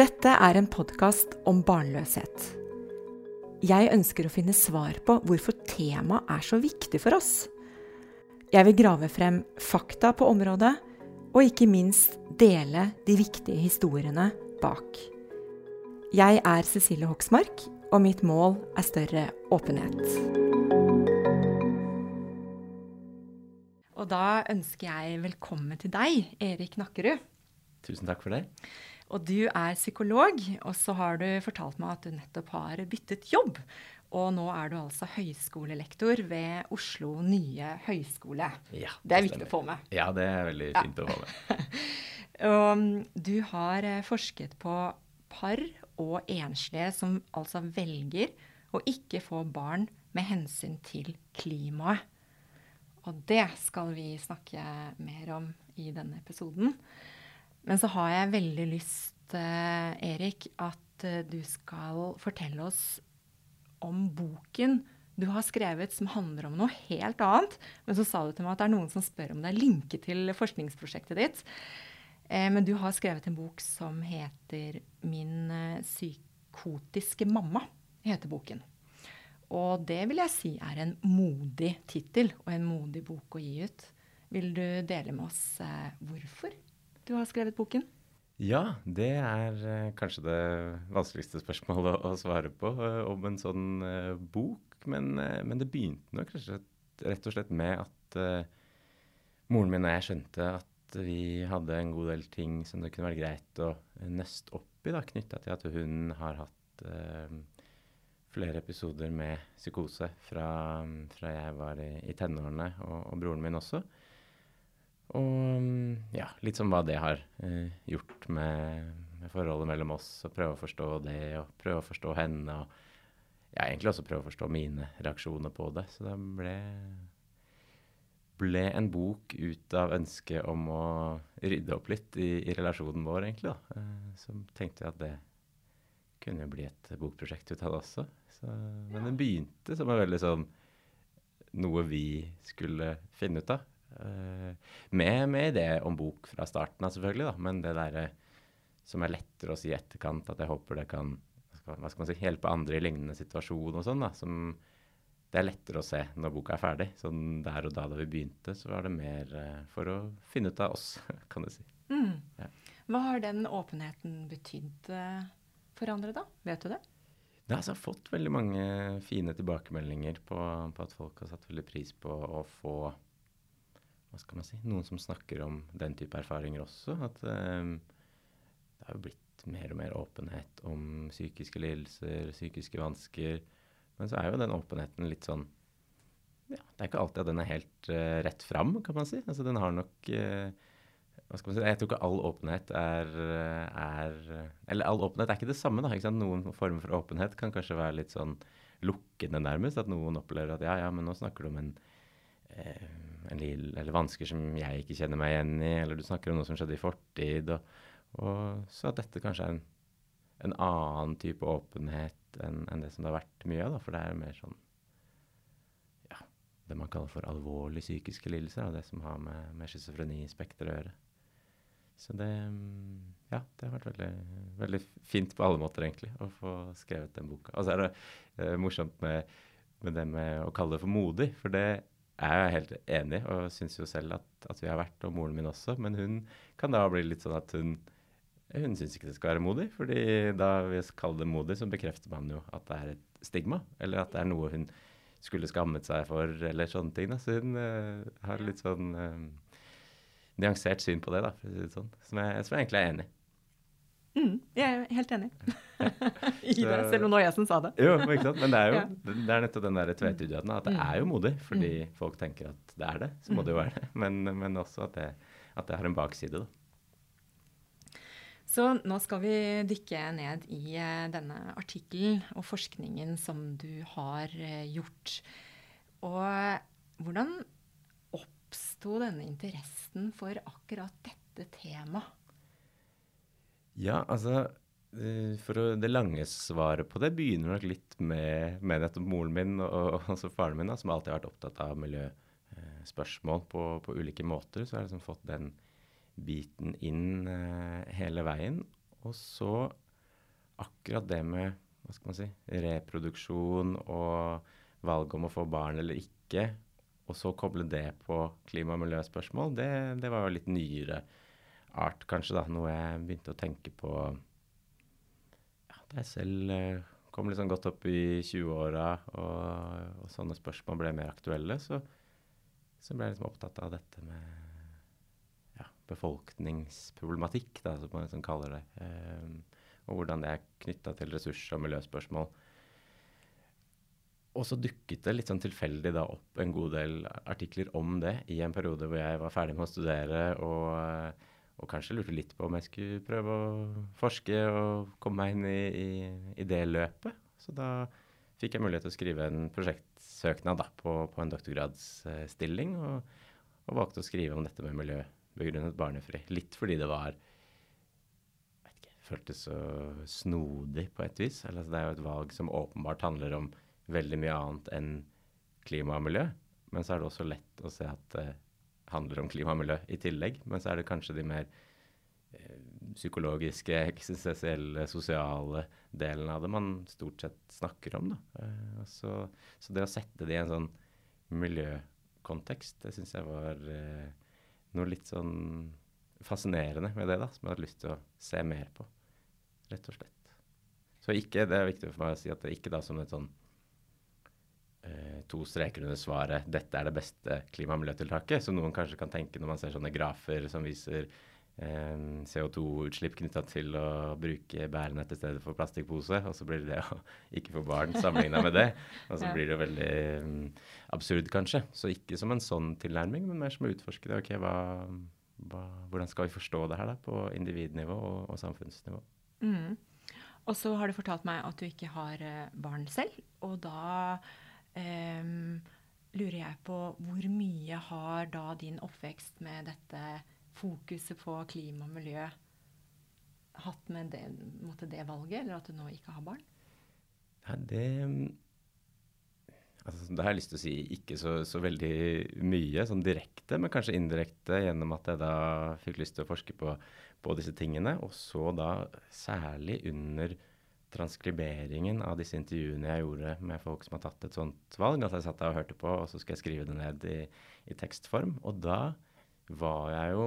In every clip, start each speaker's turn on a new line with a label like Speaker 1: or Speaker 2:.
Speaker 1: Dette er en podkast om barnløshet. Jeg ønsker å finne svar på hvorfor temaet er så viktig for oss. Jeg vil grave frem fakta på området, og ikke minst dele de viktige historiene bak. Jeg er Cecilie Hoksmark, og mitt mål er større åpenhet. Og da ønsker jeg velkommen til deg, Erik Nakkerud.
Speaker 2: Tusen takk for det.
Speaker 1: Og du er psykolog, og så har du fortalt meg at du nettopp har byttet jobb. Og nå er du altså høyskolelektor ved Oslo nye høyskole.
Speaker 2: Ja,
Speaker 1: det er viktig å få med.
Speaker 2: Ja, det er veldig fint ja. å få med.
Speaker 1: og um, du har eh, forsket på par og enslige som altså velger å ikke få barn med hensyn til klimaet. Og det skal vi snakke mer om i denne episoden. Men så har jeg veldig lyst, eh, Erik, at eh, du skal fortelle oss om boken du har skrevet som handler om noe helt annet. Men så sa du til meg at det er noen som spør om det er linke til forskningsprosjektet ditt. Eh, men du har skrevet en bok som heter 'Min psykotiske mamma'. heter boken. Og det vil jeg si er en modig tittel og en modig bok å gi ut. Vil du dele med oss hvorfor? Du har skrevet boken?
Speaker 2: Ja, det er uh, kanskje det vanskeligste spørsmålet å, svare på uh, om en sånn uh, bok. Men, men, det begynte nok rett og slett med at moren min og jeg skjønte at vi hadde en god del ting som det kunne være greit å nøste opp i, knytta til at hun har hatt flere episoder med psykose fra, fra jeg var i, i tenårene, og, og broren min også. Og ja, litt som hva det har eh, gjort med, med, forholdet mellom oss. Og prøve å forstå det, og prøve å forstå henne. Og ja, egentlig også prøve å forstå mine reaksjoner på det. Så det ble, ble en bok ut av ønsket om å rydde opp litt i, i relasjonen vår, egentlig. da. Eh, så tenkte jeg at det kunne bli et bokprosjekt ut av det også. Så, men den begynte som en veldig sånn noe vi skulle finne ut av. Uh, med, med idé om bok fra starten av, selvfølgelig, da. Men det derre som er lettere å si i etterkant, at jeg håper det kan hva skal man si, hjelpe andre i lignende situasjon og sånn, da. Som det er lettere å se når boka er ferdig. Sånn der og da da vi begynte, så var det mer uh, for å finne ut av oss, kan du si.
Speaker 1: Mm. Ja. Hva har den åpenheten betydd uh, for andre, da? Vet du det?
Speaker 2: Det har altså fått veldig mange fine tilbakemeldinger på, på at folk har satt veldig pris på å få hva skal man si, noen som snakker om den type erfaringer også. At um, det har jo blitt mer og mer åpenhet om psykiske lidelser, psykiske vansker. Men så er jo den åpenheten litt sånn ja, Det er ikke alltid at den er helt uh, rett fram, kan man si. Altså den har nok uh, hva skal man si, Jeg tror ikke all åpenhet er, er, Eller all åpenhet er ikke det samme. da, ikke sant? Noen former for åpenhet kan kanskje være litt sånn lukkende, nærmest. At noen opplever at ja, ja, men nå snakker du om en eh, eller vansker som jeg ikke kjenner meg igjen i, eller du snakker om noe som skjedde i fortid. Og, og så at dette kanskje er en, en annen type åpenhet enn en det som det har vært mye av. For det er mer sånn ja, det man kaller for alvorlige psykiske lidelser. og Det som har med, med schizofrenispekter å gjøre. Så det ja, det har vært veldig, veldig, fint på alle måter, egentlig, å få skrevet den boka. Og så er det eh, morsomt med, med det med å kalle det for modig. For det er jeg helt enig og syns jo selv at, at, vi har vært, og moren min også. Men hun kan da bli litt sånn at hun hun syns ikke det skal være modig. fordi da vi kaller det modig, så bekrefter man jo at det er et stigma. Eller at det er noe hun skulle skammet seg for, eller sånne ting. Da. Så hun uh, har litt sånn uh, nyansert syn på det, da, for å si det sånn. Som jeg, som jeg egentlig er enig i.
Speaker 1: Mm, jeg er helt enig i det, selv om det var jeg som sa det.
Speaker 2: jo, ikke sant? Men det er jo det er nettopp den der tvetydigheten. At det er jo modig, fordi mm. folk tenker at det er det. Så må det jo være det. Men, men også at det, at det, har en bakside, da.
Speaker 1: Så nå skal vi dykke ned i eh, denne artikkelen og forskningen som du har eh, gjort. Og hvordan oppsto denne interessen for akkurat dette temaet?
Speaker 2: Ja, altså eh, for Det lange svaret på det begynner nok litt med, med nettopp moren min og, og altså faren min, da, som alltid har vært opptatt av miljøspørsmål på, på, ulike måter. Så jeg har liksom fått den biten inn uh, hele veien. Og så akkurat det med hva skal man si, reproduksjon og valg om å få barn eller ikke, og så koble det på klima- og miljøspørsmål, det, det var jo litt nyere art, kanskje, da. Noe jeg begynte å tenke på ja, da jeg selv eh, kom sånn godt opp i 20-åra og, og, sånne spørsmål ble mer aktuelle, så, så ble jeg liksom opptatt av dette med ja, befolkningsproblematikk, da, som man liksom kaller det. Um, og hvordan det er knytta til ressurs- og miljøspørsmål. Og så dukket det litt sånn tilfeldig da opp en god del artikler om det i en periode hvor jeg var ferdig med å studere og, og kanskje lurte litt på om jeg skulle prøve å forske og komme meg inn i, i, i det løpet. Så da fikk jeg mulighet til å skrive en prosjektsøknad da, på, på, en doktorgradsstilling, og, og, valgte å skrive om dette med miljøbegrunnet barnefri. Litt fordi det var ikke, føltes så snodig på et vis. Eller, altså, det er jo et valg som åpenbart handler om veldig mye annet enn klima og miljø. Men så er det også lett å se at det handler om klima og miljø i tillegg. Men så er det kanskje de mer eh, psykologiske, eksistensielle, sosiale delene av det man stort sett snakker om. Eh, så, så, det å sette det i en sånn miljøkontekst, det syns jeg var eh, noe litt sånn fascinerende med det, da, som jeg hadde lyst til å se mer på, rett og slett. Så ikke, det er viktig for meg å si at det ikke da som et sånn to streker under svaret 'dette er det beste klima- og miljøtiltaket', som noen kanskje kan tenke når man ser sånne grafer som viser eh, CO2-utslipp knytta til å bruke bærenett i stedet for plastikkpose, og så blir det å ikke få barn sammenligna med det. Og så blir det jo veldig um, absurd, kanskje. Så ikke som en sånn tilnærming, men mer som å utforske det. ok, hva, hva, Hvordan skal vi forstå det her da, på individnivå og, og samfunnsnivå?
Speaker 1: Mm. Og så har du fortalt meg at du ikke har eh, barn selv, og da lurer jeg på hvor mye har da din oppvekst med dette fokuset på klima og miljø hatt med det, det valget, eller at du nå ikke har barn?
Speaker 2: Ja, det altså, Det har jeg lyst til å si ikke så, så, veldig mye sånn direkte, men kanskje indirekte gjennom at jeg da fikk lyst til å forske på, på disse tingene. Og så da særlig under transkriberingen av disse intervjuene jeg gjorde med folk som har tatt et sånt valg. at jeg satt der og hørte på, og så skal jeg skrive det ned i, i tekstform. Og da var jeg jo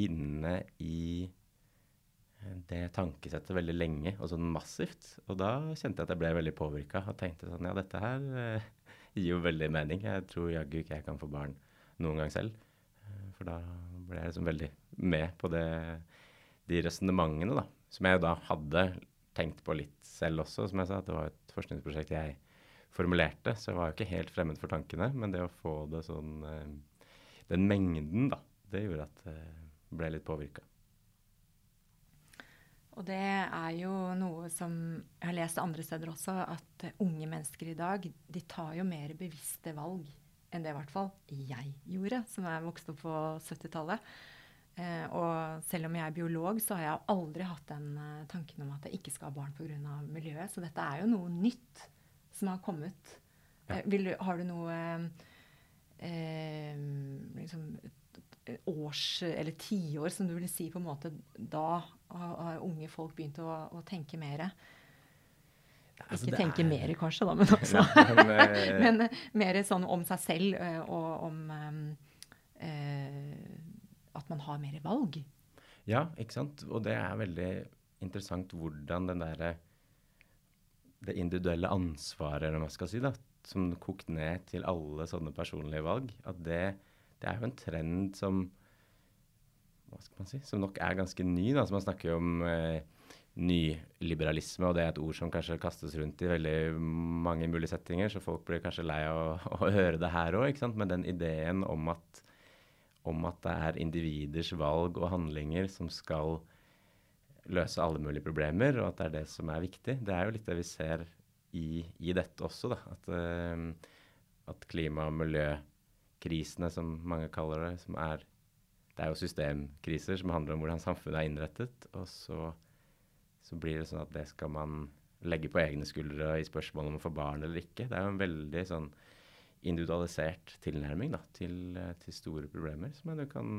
Speaker 2: inne i det tankesettet veldig lenge, og sånn massivt. Og da kjente jeg at jeg ble veldig påvirka og tenkte sånn Ja, dette her eh, gir jo veldig mening. Jeg tror jaggu ikke jeg kan få barn noen gang selv. Eh, for da ble jeg liksom veldig med på det, de resonnementene, da. Som jeg da hadde tenkt på litt selv også, som jeg sa. Det var et forskningsprosjekt jeg formulerte, så jeg var jo ikke helt fremmed for tankene. Men det å få det sånn eh, Den mengden, da, det gjorde at jeg eh, ble litt påvirka.
Speaker 1: Og det er jo noe som jeg har lest andre steder også, at unge mennesker i dag de tar jo mer bevisste valg enn det i hvert fall jeg gjorde, som er vokst opp på 70-tallet. Eh, og selv om jeg er biolog, så har jeg aldri hatt den uh, tanken om at jeg ikke skal ha barn pga. miljøet. Så dette er jo noe nytt som har kommet. Ja. Eh, du, har du noe eh, liksom, års eller tiår som du vil si på en måte da har, unge folk begynt å, å tenke mer? Altså, ikke tenke er... mer, kanskje, da, men også ja, men, men, mer sånn om seg selv og om eh, at man har mer valg.
Speaker 2: Ja, ikke sant. Og det er veldig interessant hvordan den derre Det individuelle ansvaret, eller hva man skal si, da, som kokt ned til alle sånne personlige valg, at det, det er jo en trend som hva skal man si, som nok er ganske ny. da, så Man snakker jo om eh, nyliberalisme, og det er et ord som kanskje kastes rundt i veldig mange mulige settinger, så folk blir kanskje lei av å, å høre det her òg. Men den ideen om at om at det er individers valg og handlinger som skal løse alle mulige problemer, og at det er det som er viktig. Det er jo litt det vi ser i, i dette også, da. At, uh, at, klima- og miljøkrisene, som mange kaller det, som er Det er jo systemkriser som handler om hvordan samfunnet er innrettet. Og så, så blir det sånn at det skal man legge på egne skuldre i spørsmålet om å få barn eller ikke. Det er jo en veldig sånn individualisert tilnærming da, til, eh, til, store problemer, som du kan,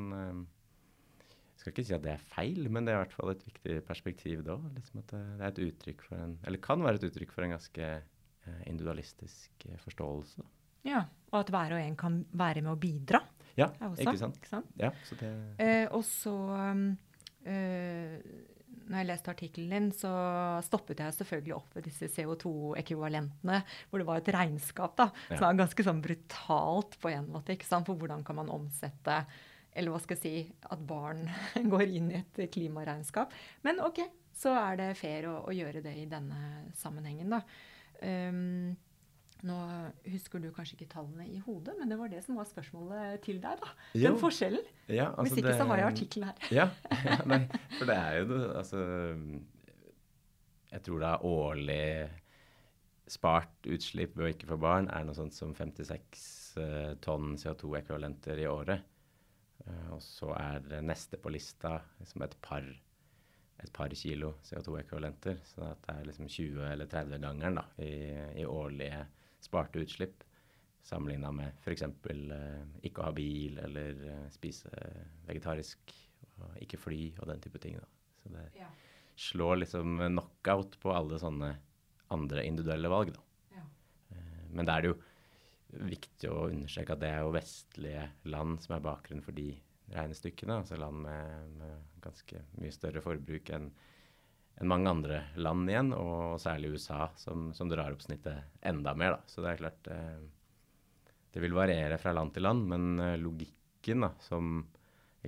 Speaker 2: Jeg skal ikke si at det er feil, men det er i hvert fall et viktig perspektiv da. Liksom at det, det er et uttrykk for en, eller kan være et uttrykk for en ganske eh, individualistisk eh, forståelse. Da.
Speaker 1: Ja, Og at hver og en kan være med å bidra.
Speaker 2: Ja,
Speaker 1: også,
Speaker 2: ikke sant?
Speaker 1: Ikke sant?
Speaker 2: Ja, så det...
Speaker 1: Eh, og så eh, når jeg leste artikkelen din, så stoppet jeg selvfølgelig opp ved disse CO2-ekvivalentene, hvor det var et regnskap da,
Speaker 2: Ja.
Speaker 1: som var ganske sånn brutalt på en måte. ikke sant? For hvordan kan man omsette Eller hva skal jeg si At barn går inn i et klimaregnskap. Men OK, så er det fair å, å gjøre det i denne sammenhengen, da. Um, nå husker du kanskje ikke tallene i hodet, men det var det som var spørsmålet til deg. da.
Speaker 2: Jo.
Speaker 1: Den forskjellen.
Speaker 2: Ja, altså
Speaker 1: Hvis ikke
Speaker 2: det-
Speaker 1: så har jeg artikkelen her.
Speaker 2: Ja, ja, nei, for det er jo det, altså Jeg tror det er årlig spart utslipp ved å ikke få barn er noe sånt som 56 eh, tonn CO2-ekvivalenter i året. Eh, og så er det neste på lista liksom et par et par kilo CO2-ekvivalenter. Så at det er liksom 20- eller 30-gangeren i, i årlige sparte utslipp. Sammenligna med f.eks. Eh, ikke å ha bil eller eh, spise vegetarisk og ikke fly og den type ting. Da. Så det
Speaker 1: Ja.
Speaker 2: slår liksom knockout på alle sånne andre individuelle valg. Da.
Speaker 1: Ja.
Speaker 2: Eh, Men da er det jo viktig å understreke at det er jo vestlige land som er bakgrunnen for de regnestykkene. Altså land med, med ganske mye større forbruk enn enn mange andre land igjen, og særlig USA, som, som drar opp snittet enda mer. Da. Så det er klart eh, Det vil variere fra land til land, men eh, logikken, da, som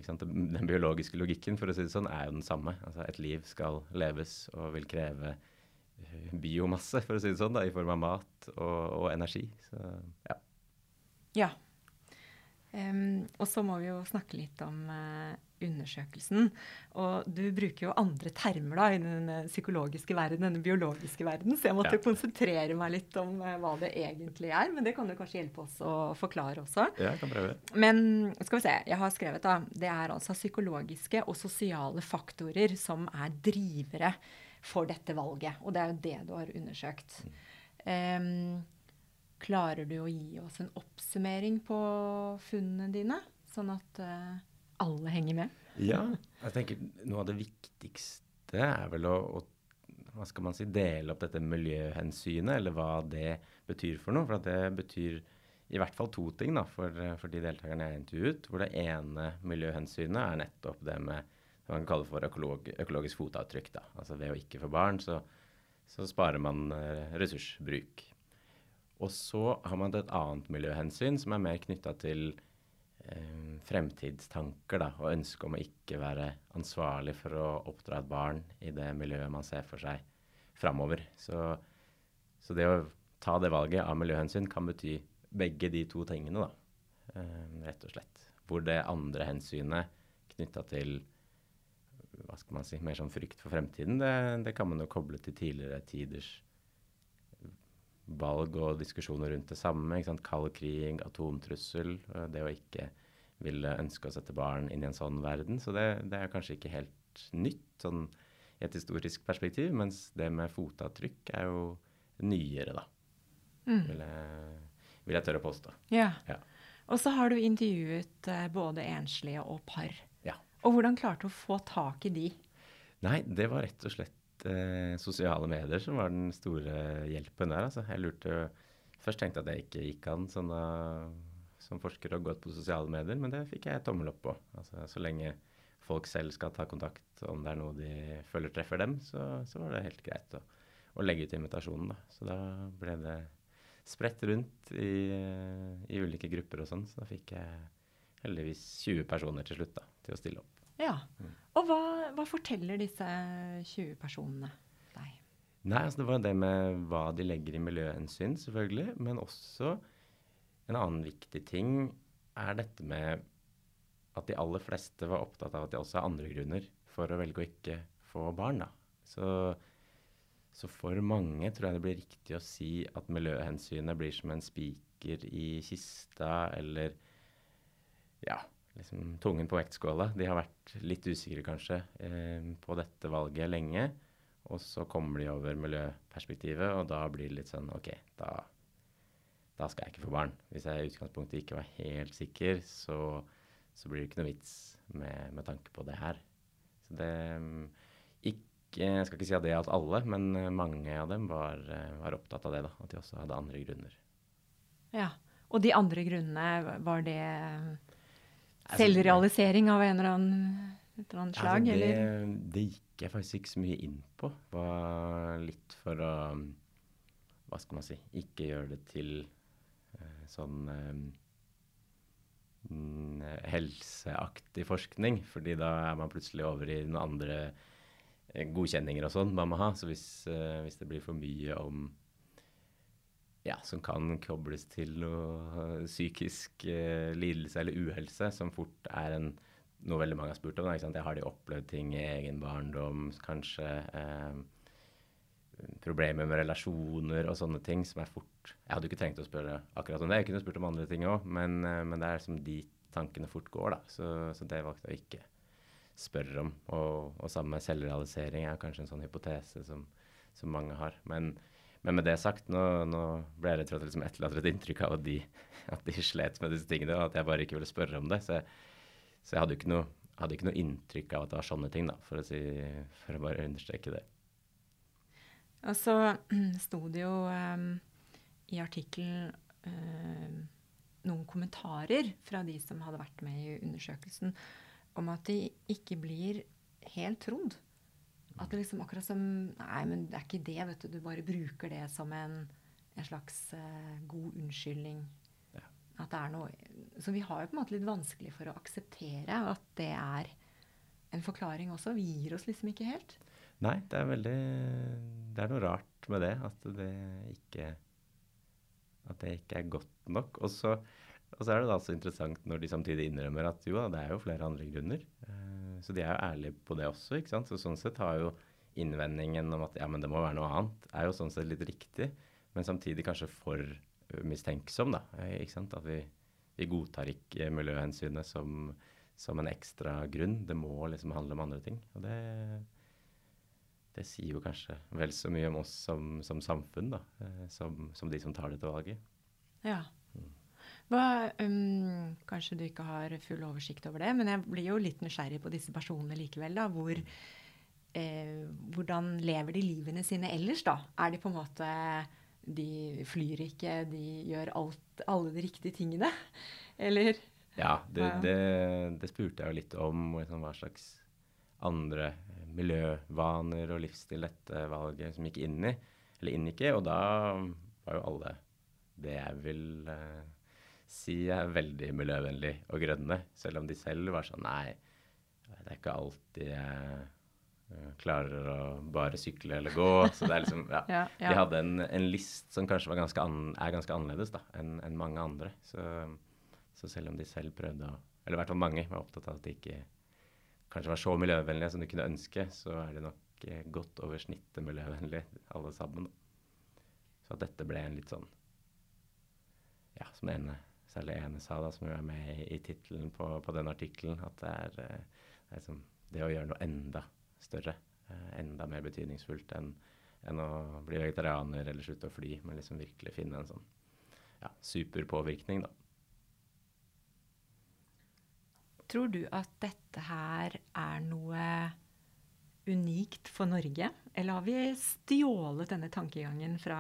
Speaker 2: sant, Den biologiske logikken, for å si det sånn, er jo den samme. Altså Et liv skal leves og vil kreve eh, biomasse, for å si det sånn, da, i form av mat og, og energi. Så ja.
Speaker 1: Ja. Um, og så må vi jo snakke litt om eh, undersøkelsen. Og du bruker jo andre termer da, i den eh, psykologiske verden enn den biologiske verden, så jeg måtte
Speaker 2: Ja.
Speaker 1: konsentrere meg litt om eh, hva det egentlig er. Men det kan du kanskje hjelpe oss å forklare også.
Speaker 2: ja, jeg kan prøve.
Speaker 1: Men skal vi se, jeg har skrevet da, det er altså psykologiske og sosiale faktorer som er drivere for dette valget. Og det er jo det du har undersøkt. Um, klarer du å gi oss en oppsummering på funnene dine, sånn at eh, alle henger med?
Speaker 2: Ja, jeg tenker noe av det viktigste er vel å, å hva skal man si, dele opp dette miljøhensynet, eller hva det betyr for noe. For det betyr i hvert fall to ting da, for, for de deltakerne jeg intervjuet. Hvor det ene miljøhensynet er nettopp det med det man kaller for økolog, økologisk fotavtrykk. Da. Altså ved å ikke få barn, så, så sparer man eh, ressursbruk. Og så har man et annet miljøhensyn som er mer knytta til eh, fremtidstanker da, og ønske om å ikke være ansvarlig for å oppdra et barn i det miljøet man ser for seg framover. Så, så det å ta det valget av miljøhensyn kan bety begge de to tingene, da, eh, rett og slett. Hvor det andre hensynet knytta til hva skal man si, mer sånn frykt for fremtiden, det, det kan man jo koble til tidligere tiders valg og diskusjoner rundt det samme. ikke sant? Kald krig, atomtrussel. øh, Det å ikke ville ønske å sette barn inn i en sånn verden. Så det, det er kanskje ikke helt nytt sånn i et historisk perspektiv, mens det med fotavtrykk er jo nyere, da. Vil, jeg, vil jeg tørre å påstå.
Speaker 1: Ja.
Speaker 2: Ja.
Speaker 1: Og så har du intervjuet eh, både enslige og par.
Speaker 2: Ja.
Speaker 1: Og hvordan klarte du å få tak i de?
Speaker 2: Nei, det var rett og slett eh, sosiale medier som var den store hjelpen der. Altså. Jeg lurte Først tenkte jeg at jeg ikke gikk an sånn, da, som forsker å gå på sosiale medier, men det fikk jeg tommel opp på. Altså, så lenge folk selv skal ta kontakt, om det er noe de føler treffer dem, så, så var det helt greit å, å legge ut invitasjonen. Da. Så da ble det spredt rundt i, eh, i ulike grupper og sånn, så da fikk jeg heldigvis 20 personer til slutt da, til å stille opp.
Speaker 1: Ja. Og hva, hva forteller disse 20 personene deg?
Speaker 2: Nei, altså det var det med hva de legger i miljøhensyn, selvfølgelig. Men også en annen viktig ting er dette med at de aller fleste var opptatt av at de også har andre grunner for å velge å ikke få barn. da. Så, så for mange tror jeg det blir riktig å si at miljøhensynet blir som en spiker i kista, eller ja, liksom tungen på vektskåla. De har vært litt usikre kanskje eh, på dette valget lenge. Og så kommer de over miljøperspektivet, og da blir det litt sånn OK, da, da skal jeg ikke få barn. Hvis jeg i utgangspunktet ikke var helt sikker, så, så blir det ikke noe vits med, med tanke på det her. Så det mm, ikke, Jeg skal ikke si at det gjaldt alle, men eh, mange av dem var, eh, var, opptatt av det. da, At de også hadde andre grunner.
Speaker 1: Ja. Og de andre grunnene, var det selvrealisering av en eller annen, et eller annet slag?
Speaker 2: Altså det, det, gikk jeg faktisk ikke så mye inn på. Var litt for å Hva skal man si Ikke gjøre det til uh, sånn um, helseaktig forskning, fordi da er man plutselig over i noen andre eh, godkjenninger og sånn man må ha. Så hvis, uh, hvis, det blir for mye om ja, som kan kobles til noe psykisk eh, lidelse eller uhelse, som fort er en, noe veldig mange har spurt om. Da, Har de opplevd ting i egen barndom, kanskje eh, problemer med relasjoner og sånne ting som er fort Jeg hadde ikke trengt å spørre akkurat om det, jeg kunne spurt om andre ting òg, men, eh, men, det er som de tankene fort går, da. Så, så det valgte jeg å ikke spørre om. Og, og med selvrealisering er kanskje en sånn hypotese som, som mange har. Men, men, med det sagt, nå, nå ble jeg rett og slett liksom etterlatt et inntrykk av at de, at de slet med disse tingene, og at jeg bare ikke ville spørre om det. Så jeg, så jeg hadde ikke noe hadde ikke noe inntrykk av at det var sånne ting, da, for å, si, for å bare understreke det.
Speaker 1: Og så sto det jo um, i artikkelen um, noen kommentarer fra de som hadde vært med i undersøkelsen, om at de ikke blir helt trodd. At det liksom akkurat som Nei, men det er ikke det, vet du. Du bare bruker det som en, en slags uh, god unnskyldning. Ja. At det er noe Så vi har jo på en måte litt vanskelig for å akseptere at det er en forklaring også. Vi gir oss liksom ikke helt.
Speaker 2: Nei, det er veldig Det er noe rart med det. At det ikke At det ikke er godt nok. Og så, og så er det da så interessant når de samtidig innrømmer at jo da, det er jo flere andre grunner. Uh, så de er jo ærlige på det også, ikke sant. Så sånn sett har jo innvendingen om at ja, men det må være noe annet, er jo sånn sett litt riktig. Men samtidig kanskje for mistenksom, da. Ikke sant. At vi, vi godtar ikke miljøhensynet som, som en ekstra grunn. Det må liksom handle om andre ting. Og det det sier jo kanskje vel så mye om oss som, som samfunn, da, eh, som, som, de som tar dette valget.
Speaker 1: Ja. Hva, um, kanskje du ikke har full oversikt over det, men jeg blir jo litt nysgjerrig på disse personene likevel. da, hvor, eh, Hvordan lever de livene sine ellers, da? Er de på en måte De flyr ikke, de gjør alt, alle de riktige tingene? Eller?
Speaker 2: Ja, det, det, det spurte jeg jo litt om. Liksom, hva slags andre miljøvaner og livsstil dette valget som gikk inn i, eller inngikk i. Og da var jo alle det jeg vil uh, si er veldig miljøvennlig og grønne. Selv om de selv var sånn Nei, det er ikke alltid jeg uh, klarer å bare sykle eller gå. Så det er liksom Ja. ja, ja. De hadde en, en, list som kanskje ganske an, er ganske annerledes da, enn en mange andre. Så, så, selv om de selv prøvde å Eller i hvert fall mange var opptatt av at de ikke kanskje var så miljøvennlige som de kunne ønske, så er de nok eh, godt over snittet miljøvennlige alle sammen. Så at dette ble en litt sånn Ja, som det ene, særlig ene sa, da, som er med i, i tittelen på, på, den artikkelen, at det er, eh, det, er det å gjøre noe enda større, eh, enda mer betydningsfullt enn enn å bli vegetarianer eller slutte å fly, men liksom virkelig finne en sånn ja, superpåvirkning, da.
Speaker 1: Tror du at dette her er noe unikt for Norge? Eller har vi stjålet denne tankegangen fra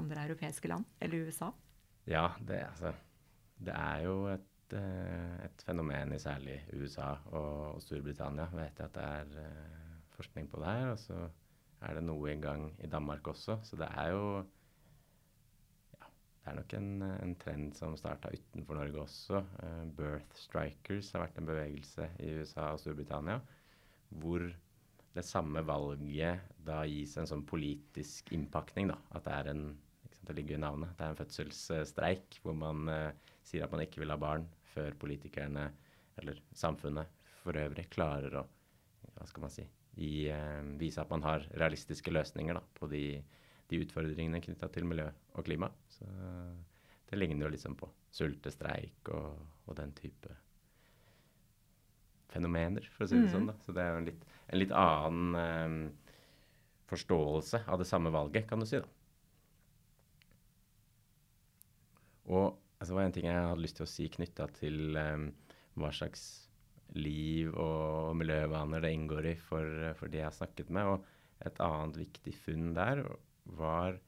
Speaker 1: andre europeiske land eller USA?
Speaker 2: Ja, det, altså, det er jo et, eh, et, fenomen i særlig USA og, og Storbritannia. Vet jeg at det er uh, forskning på det her. Og så er det noe i gang i Danmark også. Så det er jo det er nok en, en trend som starta utenfor Norge også. Uh, birth strikers har vært en bevegelse i USA og Storbritannia hvor det samme valget da gis en sånn politisk innpakning. da, At det er en det ligger i navnet, det er en fødselsstreik hvor man uh, sier at man ikke vil ha barn før politikerne eller samfunnet for øvrig klarer å hva skal man si, i, uh, vise at man har realistiske løsninger da, på de de utfordringene knytta til miljø og klima. Så det ligner jo liksom på sultestreik og, og den type fenomener, for å si det mm. sånn. da. Så det er jo en litt, en litt annen um, forståelse av det samme valget, kan du si. da. Og altså, det var en ting jeg hadde lyst til å si knytta til um, hva slags liv og miljøvaner det inngår i for, for de jeg har snakket med. Og et annet viktig funn der var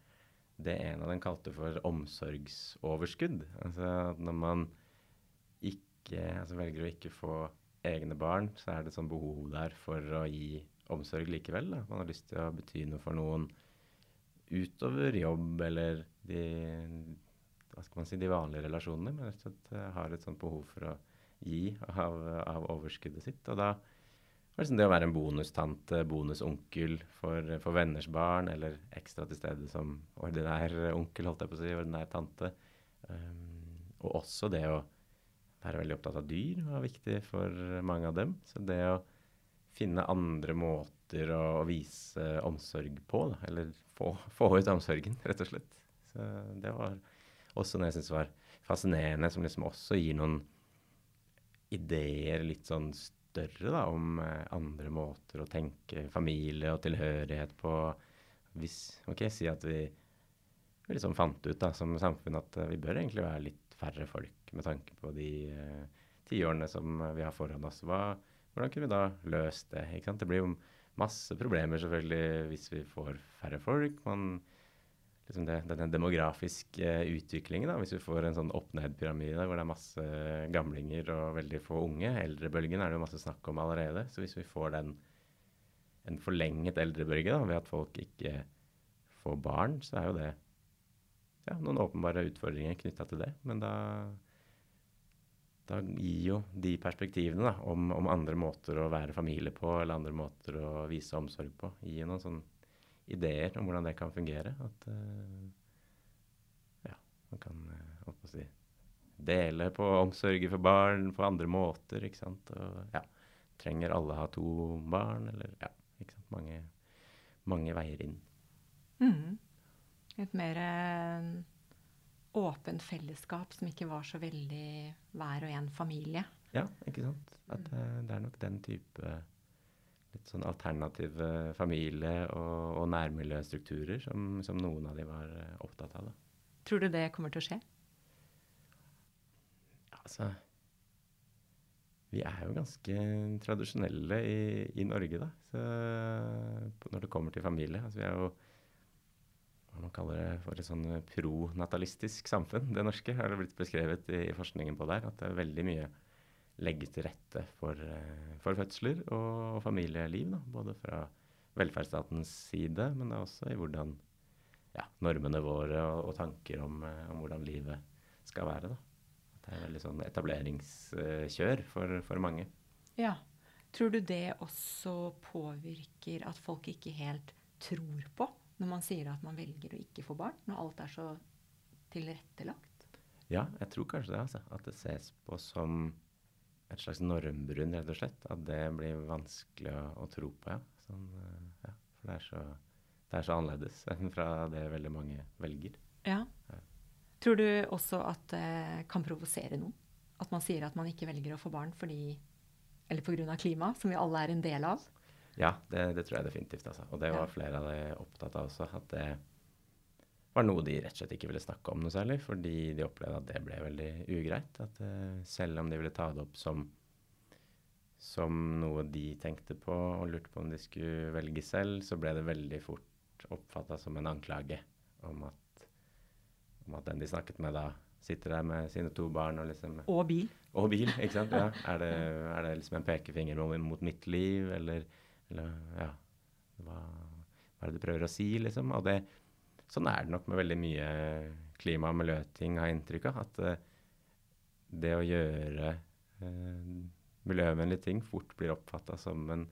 Speaker 2: det en av dem kalte for omsorgsoverskudd. Altså at når man ikke, altså velger å ikke få egne barn, så er det sånn behov der for å gi omsorg likevel. Da. Man har lyst til å bety noe for noen utover jobb eller de, hva skal man si, de vanlige relasjonene. Men rett og slett eh, har et sånt behov for å gi av, av overskuddet sitt. Og da var det liksom det å være en bonustante, bonusonkel for, for, venners barn, eller ekstra til stede som ordinær onkel, holdt jeg på å si, ordinær tante. Um, og også det å være veldig opptatt av dyr var viktig for mange av dem. Så det å finne andre måter å, å vise omsorg på, da, eller få, få, ut omsorgen, rett og slett. Så det var også noe jeg syns var fascinerende, som liksom også gir noen ideer litt sånn større da, om eh, andre måter å tenke familie og tilhørighet på. Hvis, ok, Si at vi, vi liksom fant ut da, som samfunn at uh, vi bør egentlig være litt færre folk med tanke på de eh, tiårene som vi har foran oss. Hva, hvordan kunne vi da løst det? ikke sant? Det blir jo masse problemer selvfølgelig hvis vi får færre folk. Man, liksom det, denne demografiske utviklingen, da, hvis vi får en sånn opp-ned-pyramide hvor det er masse gamlinger og veldig få unge. Eldrebølgen er det jo masse snakk om allerede. Så hvis vi får den, en forlenget eldrebølge da, ved at folk ikke får barn, så er jo det ja, noen åpenbare utfordringer knytta til det. Men da da gir jo de perspektivene da, om, om, andre måter å være familie på, eller andre måter å vise omsorg på, gir noen sånne ideer om hvordan det kan fungere. At uh, ja, man kan uh, si, dele på omsorgen for barn på andre måter, ikke sant. Og ja, trenger alle ha to barn, eller ja, ikke sant. Mange, mange veier inn.
Speaker 1: Mm. Et mer uh åpent fellesskap som ikke var så veldig hver og en familie.
Speaker 2: Ja, ikke sant. At uh, det er nok den type litt sånn alternative familie- og, og nærmiljøstrukturer som, som, noen av de var uh, opptatt av. Da.
Speaker 1: Tror du det kommer til å skje?
Speaker 2: Altså Vi er jo ganske tradisjonelle i, i Norge, da. Så, når det kommer til familie. Altså, vi er jo hva man kaller det for et sånn pronatalistisk samfunn. Det norske har det blitt beskrevet i, i, forskningen på der. At det er veldig mye legges til rette for, uh, for fødsler og, familieliv. Da. Både fra velferdsstatens side, men også i hvordan ja, normene våre og, og tanker om, uh, om, hvordan livet skal være. Da. Det er veldig sånn etableringskjør for, for mange.
Speaker 1: Ja. Tror du det også påvirker at folk ikke helt tror på når man sier at man velger å ikke få barn, når alt er så tilrettelagt?
Speaker 2: Ja, jeg tror kanskje det. altså. At det ses på som et slags normbrudd, rett og slett. At det blir vanskelig å, å tro på, ja. Sånn, eh, ja. For det er, så, det er, så, annerledes enn fra det veldig mange velger.
Speaker 1: Ja. ja. Tror du også at det kan provosere noen? At man sier at man ikke velger å få barn fordi Eller pga. klima, som vi alle er en del av?
Speaker 2: Ja, det, det, tror jeg definitivt. Altså. Og det var flere av de opptatt av også. At det var noe de rett og slett ikke ville snakke om noe særlig, fordi de opplevde at det ble veldig ugreit. At uh, selv om de ville ta det opp som, som noe de tenkte på og lurte på om de skulle velge selv, så ble det veldig fort oppfatta som en anklage om at, om at den de snakket med da, sitter der med sine to barn og liksom
Speaker 1: Og bil.
Speaker 2: Og bil, ikke sant. Ja. Er det, er det liksom en pekefinger mot mitt liv, eller eller ja hva, hva, er det du prøver å si, liksom? Og det, sånn er det nok med veldig mye klima- og miljøting, har jeg inntrykk av. At uh, det å gjøre uh, miljøvennlige ting fort blir oppfatta som en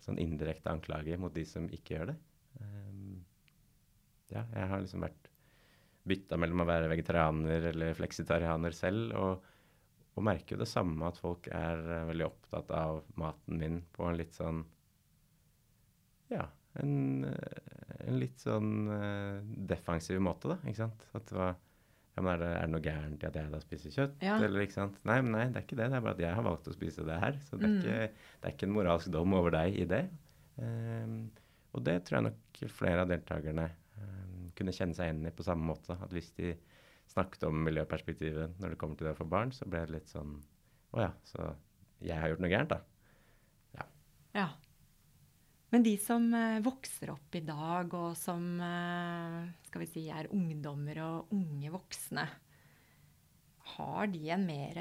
Speaker 2: sånn indirekte anklage mot de som ikke gjør det. Um, ja, jeg har liksom vært bytta mellom å være vegetarianer eller fleksitarianer selv. og og merker jo det samme, at folk er veldig opptatt av maten min på en litt sånn ja, en, eh, en litt sånn uh, defensiv måte, da. ikke sant? At det var ja, men er det, er det noe gærent i at jeg da spiser kjøtt? Ja. Eller, ikke sant? Nei, men nei, det er ikke det. Det er bare at jeg har valgt å spise det her. Så det er, mm. ikke, det er ikke, en moralsk dom over deg i det. Um, og det tror jeg nok flere av deltakerne um, kunne kjenne seg igjen i på samme måte. At hvis de snakket om miljøperspektivet når det kommer til det å få barn, så ble det litt sånn Å ja, så jeg har gjort noe gærent, da.
Speaker 1: Ja. Ja. Men de som eh, vokser opp i dag, og som eh, skal vi si er ungdommer og unge voksne, har de en mer,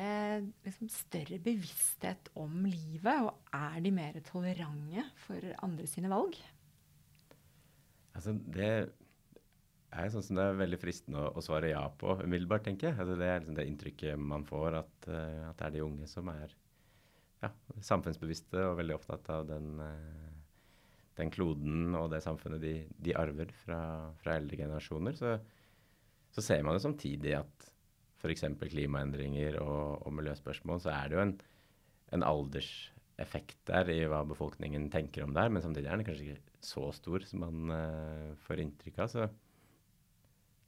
Speaker 1: liksom, større bevissthet om livet? Og er de mer tolerante for andre sine valg?
Speaker 2: Altså, det er sånn som det er veldig fristende å, svare ja på umiddelbart, tenker jeg. Altså, det er liksom det inntrykket man får, at, uh, at, det er de unge som er ja, samfunnsbevisste og veldig opptatt av den, den kloden og det samfunnet de, de arver fra, fra, eldre generasjoner. Så, så, ser man jo samtidig at f.eks. klimaendringer og, og, miljøspørsmål, så er det jo en, en alderseffekt der i hva befolkningen tenker om det her, men samtidig er den kanskje ikke så stor som man uh, får inntrykk av. Så,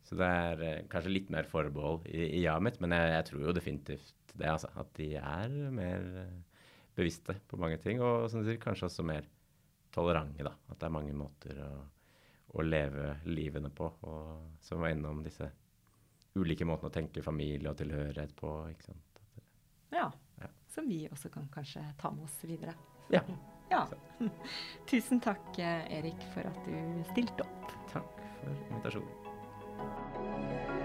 Speaker 2: så det er uh, kanskje litt mer forbehold i, i ja mitt, men jeg, jeg, tror jo definitivt det, altså. At de er mer uh, bevisste på mange ting, og som du sier, kanskje også mer tolerante, da. At det er mange måter å, å leve livene på, og som var innom disse ulike måtene å tenke familie og tilhørighet på. ikke sant?
Speaker 1: Ja. ja. Som vi også kan kanskje ta med oss videre.
Speaker 2: Ja.
Speaker 1: ja. Tusen takk, Erik, for at du stilte opp.
Speaker 2: Takk for invitasjonen.